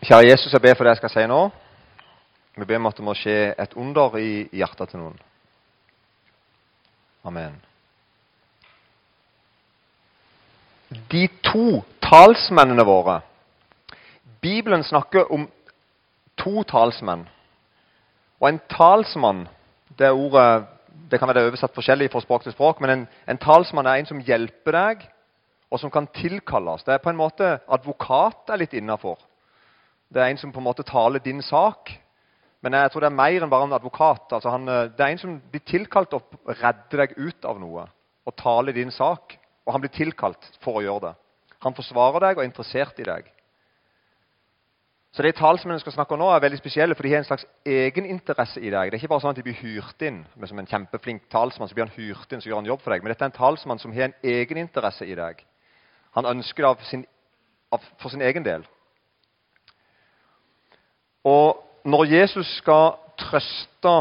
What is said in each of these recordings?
Kjære Jesus, jeg ber for det jeg skal si nå. Vi ber om at det må skje et under i hjertet til noen. Amen. De to talsmennene våre Bibelen snakker om to talsmenn. Og en talsmann det ordet det kan være oversatt forskjellig fra språk til språk, men en, en talsmann er en som hjelper deg, og som kan tilkalles. Det er på en måte advokat er litt innafor. Det er en som på en måte taler din sak. Men jeg tror det er mer enn bare en advokat. Altså han, det er en som blir tilkalt å redde deg ut av noe og taler din sak. Og han blir tilkalt for å gjøre det. Han forsvarer deg og er interessert i deg. Så De talsmennene skal snakke om nå, er veldig spesielle, for de har en slags egeninteresse i deg. Det er ikke bare sånn at de blir hyrt inn som en kjempeflink talsmann, så blir han hyrt inn, så gjør han jobb for deg. Men dette er en talsmann som har en egeninteresse i deg. Han ønsker det sin, for sin egen del. Og når Jesus skal trøste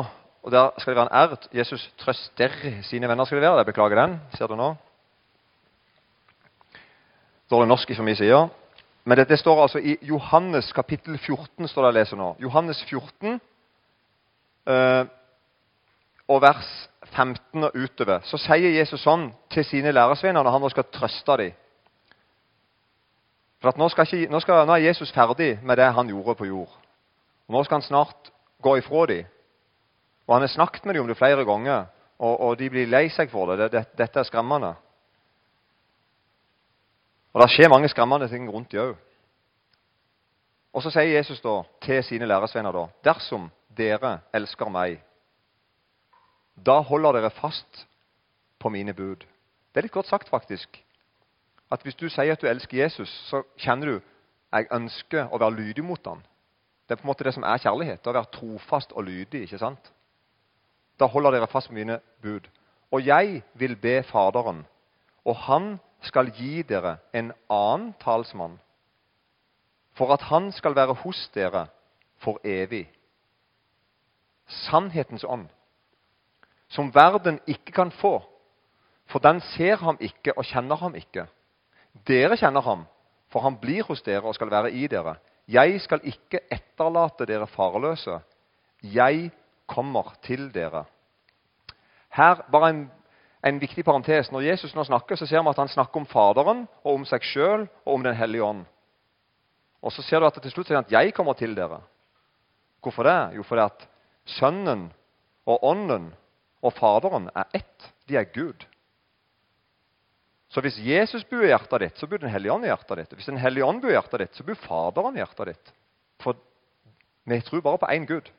og Der skal det være en R. Jesus trøster sine venner. skal det være. Jeg beklager den. Ser du nå? Dårlig norsk fra min side. Men dette står altså i Johannes kapittel 14. står det å lese nå. Johannes 14 eh, og vers 15 og utover. Så sier Jesus sånn til sine læresvenner når han nå skal trøste dem. For nå, skal ikke, nå, skal, nå er Jesus ferdig med det han gjorde på jord. Og Nå skal han snart gå ifra dem. Og Han har snakket med dem om det flere ganger, og, og de blir lei seg for det. det, det dette er skremmende. Og Det skjer mange skremmende ting rundt dem òg. Og så sier Jesus da til sine læresvenner da, dersom dere elsker meg, da holder dere fast på mine bud. Det er litt godt sagt, faktisk. At Hvis du sier at du elsker Jesus, så kjenner du jeg ønsker å være lydig mot ham. Det er på en måte det som er kjærlighet. Å være trofast og lydig. ikke sant? Da holder dere fast på mine bud. Og jeg vil be Faderen, og han skal gi dere en annen talsmann, for at han skal være hos dere for evig. Sannhetens ånd, som verden ikke kan få, for den ser ham ikke og kjenner ham ikke. Dere kjenner ham, for han blir hos dere og skal være i dere. Jeg skal ikke etterlate dere farløse. Jeg kommer til dere. Her bare en, en, viktig parentes. Når Jesus nå snakker, så ser vi at han snakker om Faderen og om seg sjøl og om Den hellige ånd. Og så ser du at til slutt sier han at 'jeg kommer til dere'. Hvorfor det? Jo, fordi at Sønnen og Ånden og Faderen er ett. De er Gud. Så hvis Jesus bor i hjertet ditt, så bor Den hellige ånd i hjertet ditt. Hvis Den hellige ånd bor i hjertet ditt, så bor Faderen i hjertet ditt. For vi tror bare på én Gud.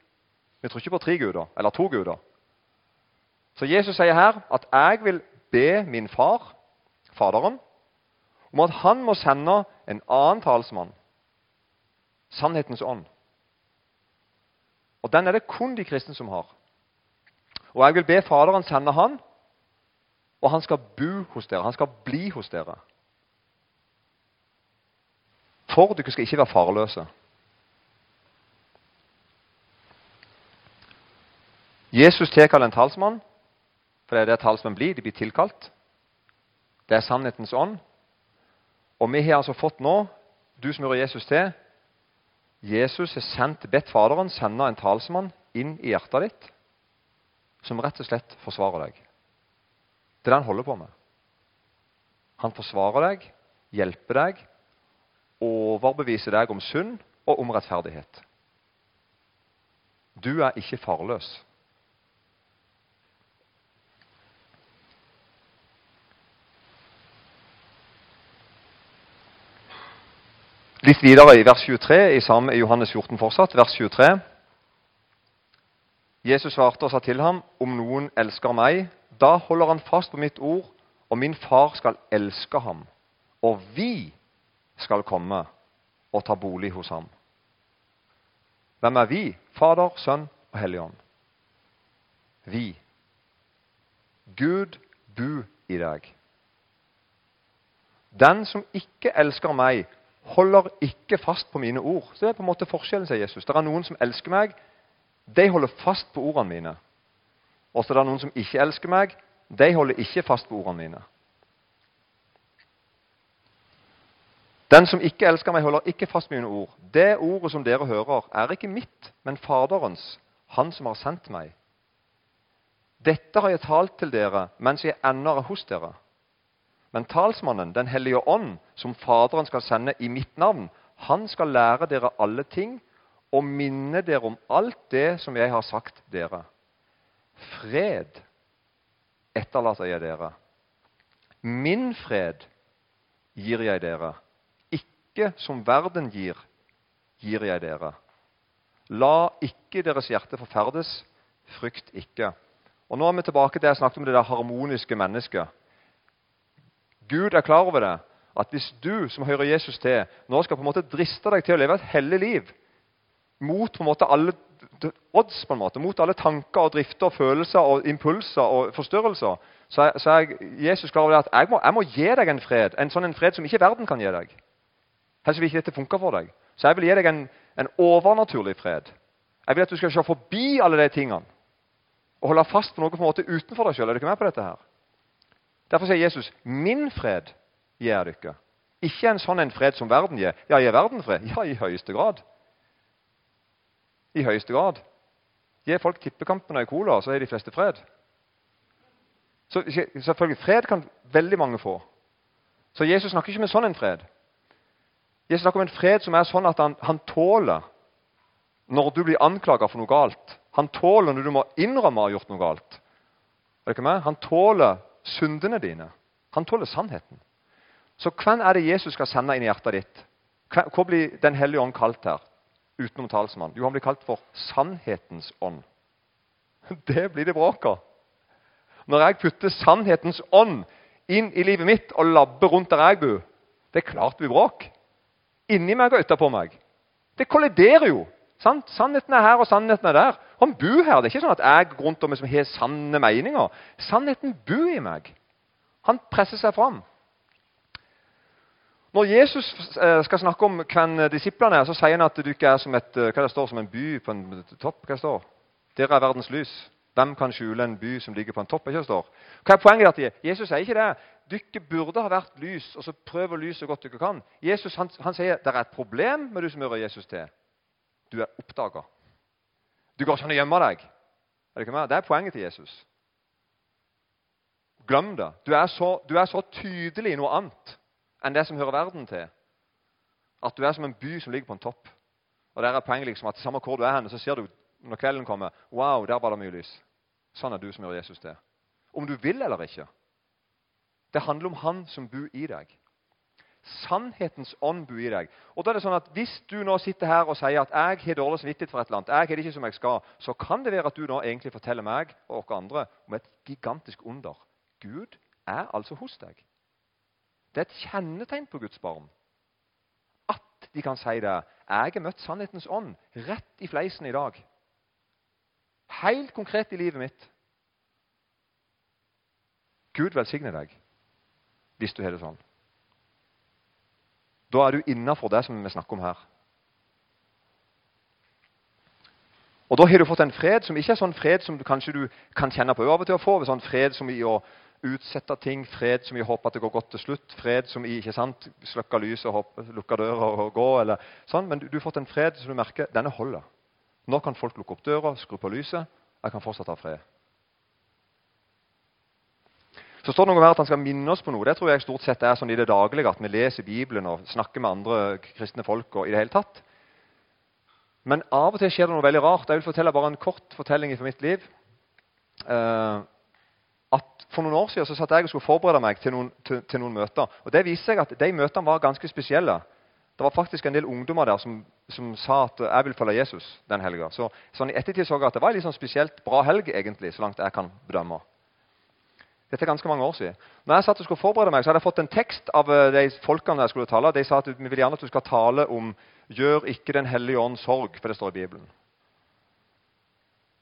Vi tror ikke på tre guder, eller to guder. Så Jesus sier her at 'jeg vil be min far, Faderen, om at han må sende en annen talsmann, sannhetens ånd. Og Den er det kun de kristne som har. Og jeg vil be Faderen sende han, og han skal bo hos dere. Han skal bli hos dere. For dere skal ikke være farløse. Jesus tilkaller en talsmann, for det er det talsmenn blir. De blir tilkalt. Det er sannhetens ånd. Og vi har altså fått nå, du som hører Jesus til Jesus har sendt, bedt Faderen sende en talsmann inn i hjertet ditt, som rett og slett forsvarer deg. Det er det han holder på med. Han forsvarer deg, hjelper deg, overbeviser deg om synd og om rettferdighet. Du er ikke farløs. Litt videre i vers 23 i samme Johannes 14 fortsatt, vers 23. Jesus svarte og sa til ham, om noen elsker meg, da holder han fast på mitt ord, og min far skal elske ham. Og vi skal komme og ta bolig hos ham. Hvem er vi? Fader, Sønn og Helligånd. Vi. Gud bu i deg. Den som ikke elsker meg, holder ikke fast på mine ord. Så Det er på en måte forskjellen, sier Jesus. Det er noen som elsker meg. De holder fast på ordene mine. Og så er det noen som ikke elsker meg. De holder ikke fast på ordene mine. Den som ikke elsker meg, holder ikke fast mine ord. Det ordet som dere hører, er ikke mitt, men Faderens, Han som har sendt meg. Dette har jeg talt til dere mens jeg ennå er hos dere. Men talsmannen, Den hellige ånd, som Faderen skal sende i mitt navn, han skal lære dere alle ting og minne dere om alt det som jeg har sagt dere. Fred etterlater jeg dere. Min fred gir jeg dere. Ikke som verden gir, gir jeg dere. La ikke deres hjerte forferdes, frykt ikke. Og Nå er vi tilbake til jeg snakket om det der harmoniske mennesket. Gud er klar over det, at hvis du som hører Jesus til, nå skal på en måte driste deg til å leve et hellig liv mot på en måte alle odds, på en måte, mot alle tanker og drifter, og følelser og impulser og forstyrrelser, så er, så er Jesus klar over at jeg må, jeg må, gi deg en fred, en sånn en fred som ikke verden kan gi deg. Helst vil ikke dette funke for deg. Så jeg vil gi deg en, en overnaturlig fred. Jeg vil at du skal se forbi alle de tingene og holde fast på noe på en måte utenfor deg sjøl. Er du ikke med på dette her? Derfor sier Jesus 'min fred gir jeg dere'. Ikke en sånn en fred som verden gir. Ja, gir verden fred? Ja, i høyeste grad. I høyeste grad. Gir folk tippekampen og ei cola, så er de fleste fred. Så selvfølgelig, Fred kan veldig mange få. Så Jesus snakker ikke om en sånn en fred. Jesus snakker om en fred som er sånn at han, han tåler når du blir anklaga for noe galt. Han tåler når du må innrømme å ha gjort noe galt. Er det ikke med? Han tåler syndene dine. Han tåler sannheten. Så hvem er det Jesus skal sende inn i hjertet ditt? Hvor blir Den hellige ånd kalt her? Utenom talsmann? Jo, han blir kalt for sannhetens ånd. Det blir det bråk av. Når jeg putter sannhetens ånd inn i livet mitt og labber rundt der jeg bor, det er klart det blir bråk. Inni meg og utapå meg. Det kolliderer jo. Sant? Sannheten er her, og sannheten er der. Han bor her. Det er ikke sånn at jeg rundt om som har sanne meninger. Sannheten bor i meg. Han presser seg fram. Når Jesus eh, skal snakke om hvem disiplene er, så sier han at du ikke er som, et, eh, hva det står, som en by på en topp. Hva det står? Dere er verdens lys. Hvem kan skjule en by som ligger på en topp? ikke det står? Hva er poenget? at Jesus sier ikke det. Dere burde ha vært lys, og så prøv å lyse så godt dere kan. Jesus han, han sier det er et problem med du som hører Jesus til. Du er oppdaga. Du går ikke an å gjemme deg. Er det, det er poenget til Jesus. Glem det. Du er så, du er så tydelig noe annet enn det som hører verden til. At du er som en by som ligger på en topp. Og der er poenget liksom at Samme hvor du er henne, så ser du når kvelden kommer Wow, der var det mye lys. Sånn er du som gjør Jesus til. Om du vil eller ikke. Det handler om Han som bor i deg. Sannhetens ånd bor i deg. Og da er det sånn at Hvis du nå sitter her og sier at jeg har dårlig samvittighet for et eller annet, jeg har det ikke som jeg skal, så kan det være at du nå egentlig forteller meg og oss andre om et gigantisk under. Gud er altså hos deg. Det er et kjennetegn på Guds barn. At de kan si det. Jeg har møtt sannhetens ånd rett i fleisen i dag. Helt konkret i livet mitt. Gud velsigne deg hvis du har det sånn. Da er du innafor det som vi snakker om her. Og Da har du fått en fred som ikke er sånn fred som du kanskje du kan kjenne på av og til å få. sånn fred som i å utsette ting, fred som vi håper at det går godt til slutt, fred som i ikke sant, slukker lyset og lukker døra og går. eller sånn, Men du, du, har fått en fred som du merker denne holder. Nå kan folk lukke opp døra, skru på lyset. Jeg kan fortsatt ha fred. Så står det noe her at han skal minne oss på noe. Det tror jeg stort sett er sånn i det daglige, at vi leser Bibelen og snakker med andre kristne folk. og i det hele tatt. Men av og til skjer det noe veldig rart. Jeg vil fortelle bare en kort fortelling fra mitt liv. Uh, For noen år siden så satt jeg og skulle forberede meg til noen, til, til noen møter. og Det viste seg at de møtene var ganske spesielle. Det var faktisk en del ungdommer der som, som sa at jeg vil følge Jesus den helga. Så, sånn I ettertid så jeg at det var en litt sånn spesielt bra helg, egentlig, så langt jeg kan bedømme. Dette er ganske mange år siden. Når jeg satt og skulle forberede meg, så hadde jeg fått en tekst av eh, de folkene jeg skulle tale. De sa at vi vil gjerne at du skal tale om 'Gjør ikke Den hellige ånd sorg', for det står i Bibelen.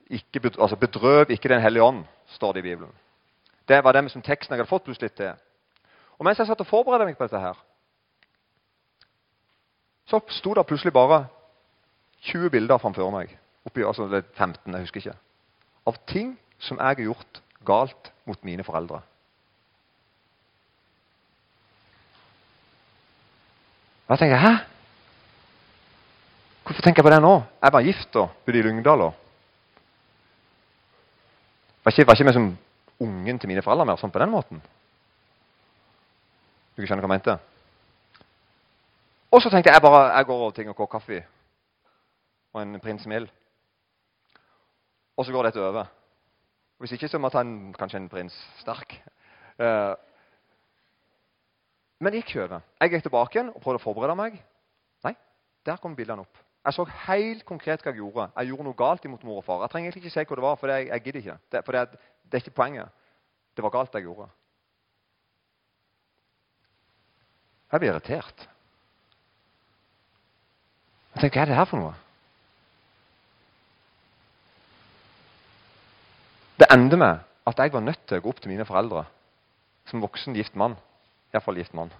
Ikke, altså Bedrøv ikke Den hellige ånd, står det i Bibelen. Det var det som teksten jeg hadde fått plutselig til. Og mens jeg satt og forberedte meg på dette, her, så sto det plutselig bare 20 bilder framfor meg. Oppi, altså 15, jeg husker ikke. Av ting som jeg har gjort galt mot mine foreldre. Og jeg tenker Hæ? Hvorfor tenker jeg på det nå? Jeg var gift da, bodde i Lyngdal. Det Var ikke, var ikke som ungen til mine foreldre mer sånn på den måten? Du skjønner hva jeg mente? Og så tenkte jeg bare jeg går over ting og koker kaffe og en prins mild. Og så går dette over. Hvis ikke så må jeg ta en, kanskje en prins sterk. Uh, men det gikk over. Jeg gikk tilbake igjen og prøvde å forberede meg. Nei, der kom bildene opp. Jeg så helt konkret hva jeg gjorde. Jeg gjorde noe galt imot mor og far. Jeg trenger egentlig ikke si hva det var, for jeg, jeg gidder ikke. Det, for det, det er ikke poenget. Det var galt, det jeg gjorde. Jeg blir irritert. Jeg tenker, Hva er det her for noe? Det ender med at jeg var nødt til å gå opp til mine foreldre som voksen gift mann. Iallfall gift mann.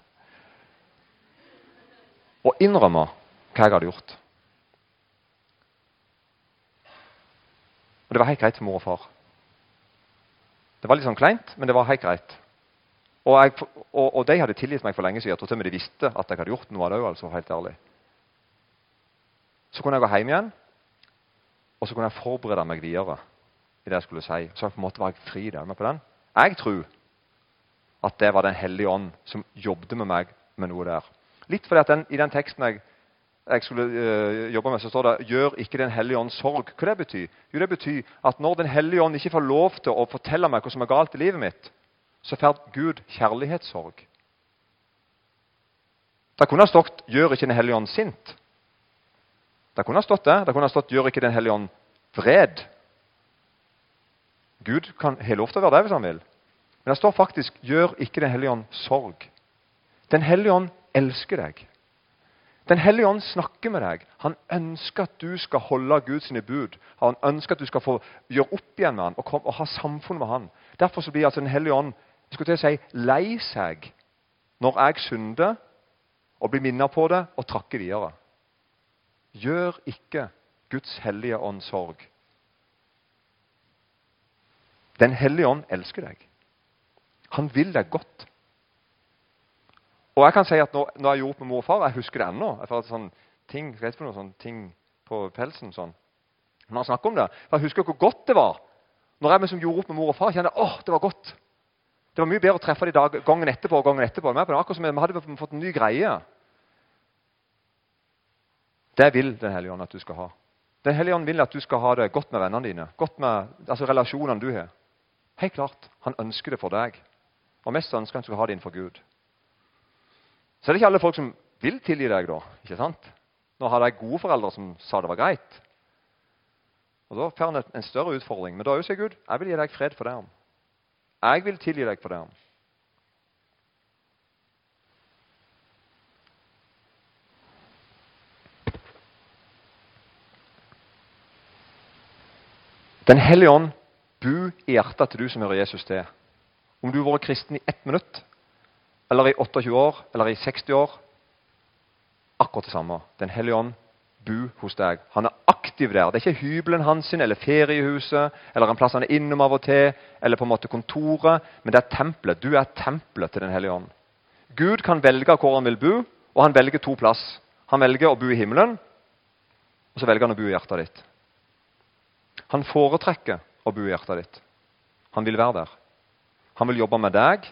Og innrømme hva jeg hadde gjort. Og det var helt greit for mor og far. Det var litt sånn kleint, men det var helt greit. Og, jeg, og, og de hadde tilgitt meg for lenge siden. Jeg til og de visste at jeg hadde gjort noe av det òg. Altså, helt ærlig. Så kunne jeg gå hjem igjen, og så kunne jeg forberede meg videre. i det jeg skulle si. Så på en måte var jeg fri der. på den. Jeg tror at det var Den hellige ånd som jobbet med meg med noe der. Litt fordi at den, I den teksten jeg, jeg skulle uh, jobbe med, så står det 'Gjør ikke Den hellige ånd sorg'. Hva det betyr? Jo, det betyr at når Den hellige ånd ikke får lov til å fortelle meg hva som er galt i livet mitt, så får Gud kjærlighetssorg. Det kunne ha stått 'Gjør ikke Den hellige ånd sint'. Det kunne ha stått det. Det kunne ha stått 'Gjør ikke Den hellige ånd vred'. Gud kan ha lov til å være det hvis han vil. Men det står faktisk 'Gjør ikke Den hellige ånd sorg'. Den hellige ånd elsker deg. Den hellige ånd snakker med deg. Han ønsker at du skal holde Guds bud. Han ønsker at du skal få gjøre opp igjen med han og, kom, og ha samfunn med han. Derfor blir altså Den hellige ånd jeg skulle til å si, lei seg når jeg synder, og blir minnet på det og trakker videre. Gjør ikke Guds hellige ånd sorg. Den hellige ånd elsker deg. Han vil deg godt. Og jeg kan si at Når, når jeg gjorde opp med mor og far Jeg husker det ennå. Jeg får sånn ting, ting på pelsen. sånn. Når jeg om det, for Jeg husker hvor godt det var. Når jeg liksom gjorde opp med mor og far, kjente jeg åh, det var godt. Det var mye bedre å treffe dem gangen etterpå og gangen etterpå. Men Akkurat som vi hadde fått en ny greie. Det vil Den hellige ånd at du skal ha. Den hellige ånd vil at du skal ha det godt med vennene dine. godt med altså relasjonene du har. Helt klart. Han ønsker det for deg. Og mest ønsker han at du skal ha det innenfor Gud. Så er det ikke alle folk som vil tilgi deg, da. ikke sant? Nå hadde jeg gode foreldre som sa det var greit. Og Da får han en større utfordring. Men da sier Gud jeg vil gi deg fred for det. Jeg vil tilgi deg for det. Den hellige ånd bu i hjertet til du som hører Jesus til. Om du har vært kristen i ett minutt, eller i 28 år, eller i 60 år Akkurat det samme. Den hellige ånd bo hos deg. Han er aktiv der. Det er ikke hybelen hans eller feriehuset eller en plass han er innom av og til, eller på en måte kontoret, men det er tempelet. Du er tempelet til Den hellige ånd. Gud kan velge hvor han vil bo, og han velger to plass. Han velger å bo i himmelen, og så velger han å bo i hjertet ditt. Han foretrekker å bo i hjertet ditt. Han vil være der. Han vil jobbe med deg.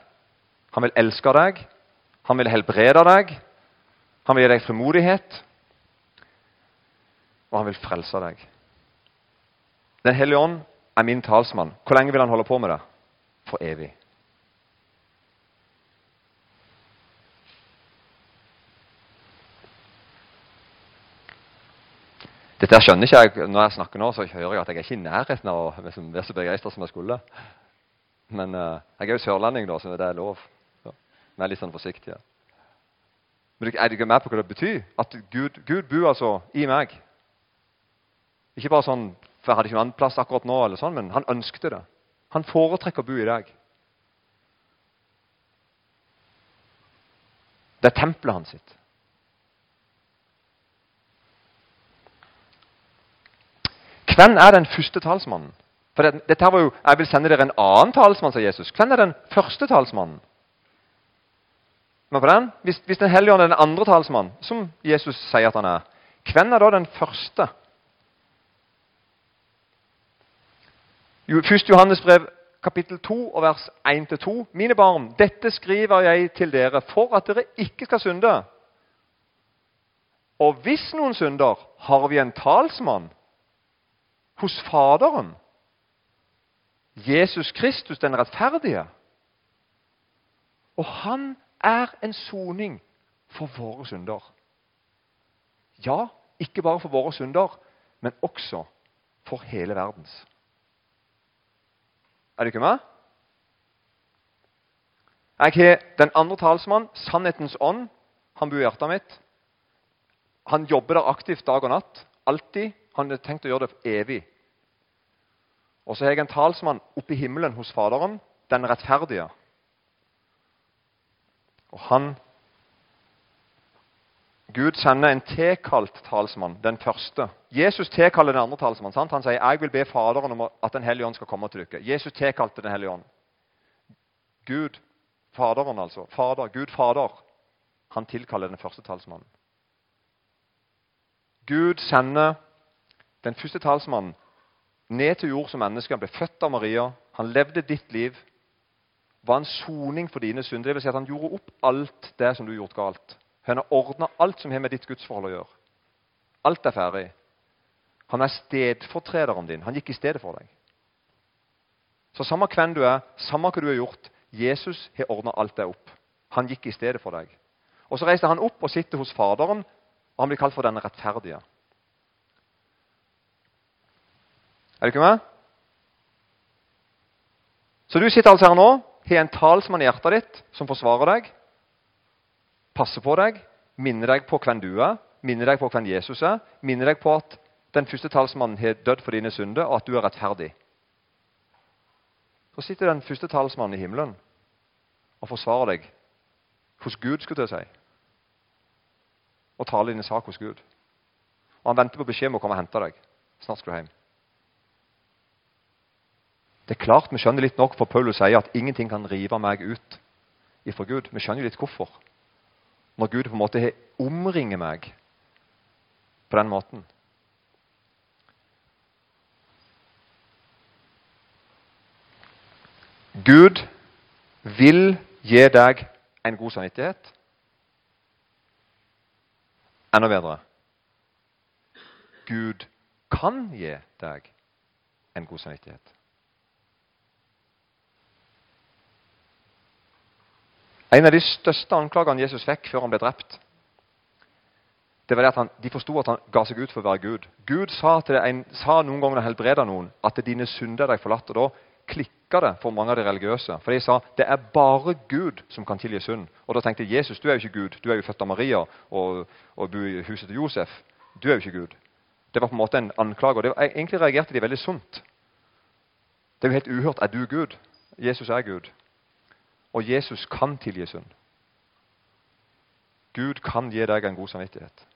Han vil elske deg. Han vil helbrede deg. Han vil gi deg frimodighet. Og han vil frelse deg. Den hellige ånd er min talsmann. Hvor lenge vil han holde på med det? For evig. Dette skjønner ikke jeg når jeg snakker nå, så hører jeg at jeg er ikke i nærheten av å være så begeistra som jeg skulle. Men uh, jeg er jo sørlending, da, så det er lov. Er litt sånn forsiktig. Men er dere med på hva det betyr? At Gud, Gud bor altså i meg. Ikke bare sånn for jeg hadde ikke noen annen plass akkurat nå, eller sånn, men han ønskte det. Han foretrekker å bo i deg. Det er tempelet hans sitt. Hvem er den første talsmannen? For dette var jo, Jeg vil sende dere en annen talsmann, sa Jesus. Hvem er den første talsmannen? Men på den, hvis, hvis Den hellige ånd er den andre talsmannen, som Jesus sier at han er, hvem er da den første? Jo, 1. Johannes brev kapittel 2 og vers 1-2. Mine barn, dette skriver jeg til dere for at dere ikke skal synde. Og hvis noen synder, har vi en talsmann hos Faderen. Jesus Kristus, den rettferdige. Og han er en soning for våre synder. Ja, ikke bare for våre synder, men også for hele verdens. Er du ikke med? Jeg har den andre talsmann, sannhetens ånd. Han bor i hjertet mitt. Han jobber der aktivt dag og natt. Alltid. Han har tenkt å gjøre det evig. Og så har jeg en talsmann oppe i himmelen hos Faderen, den rettferdige. Og han Gud sender en tilkalt talsmann, den første. Jesus tilkaller den andre talsmannen. Sant? Han sier jeg vil be Faderen om at Den hellige ånd skal komme til dere. Jesus tilkalte Den hellige ånd. Gud, Faderen altså. Fader, Gud Fader. Han tilkaller den første talsmannen. Gud sender den første talsmannen ned til jord som menneske. Han ble født av Maria. Han levde ditt liv. Var en soning for dine synder. Det vil si at han gjorde opp alt det som du har gjort galt. Han har ordna alt som har med ditt gudsforhold å gjøre. Alt er ferdig. Han er stedfortrederen din. Han gikk i stedet for deg. Så samme hvem du er, samme hva du har gjort, Jesus har ordna alt det opp. Han gikk i stedet for deg. Og Så reiser han opp og sitter hos Faderen, og han blir kalt for den rettferdige. Er du ikke med? Så du sitter altså her nå, har en talsmann i hjertet ditt som forsvarer deg passer på deg, minner deg på hvem du er, minner deg på hvem Jesus er, minner deg på at den første talsmannen har dødd for dine synder, og at du er rettferdig. Så sitter den første talsmannen i himmelen og forsvarer deg hos Gud, skulle jeg si. Og taler din sak hos Gud. Og han venter på beskjed om å komme og hente deg. Snart skal du hjem. Det er klart Vi skjønner litt nok, for Paulus sier at ingenting kan rive meg ut ifra Gud. Vi skjønner litt hvorfor når Gud på en måte omringer meg på den måten. Gud vil gi deg en god samvittighet. Enda bedre Gud kan gi deg en god samvittighet. En av de største anklagene Jesus fikk før han ble drept, det var det at han, de forsto at han ga seg ut for å være Gud. Gud sa, en, sa noen ganger når han helbreda noen, at dine synder er deg og Da klikka det for mange av de religiøse. For de sa det er bare Gud som kan tilgi synd. Og da tenkte Jesus du er jo ikke Gud. Du er jo født av Maria og, og bor i huset til Josef. Du er jo ikke Gud. Det var på en måte en anklage. og det var, Egentlig reagerte de veldig sunt. Det er jo helt uhørt. Er du Gud? Jesus er Gud. Og Jesus kan tilgi synd. Gud kan gi deg en god samvittighet.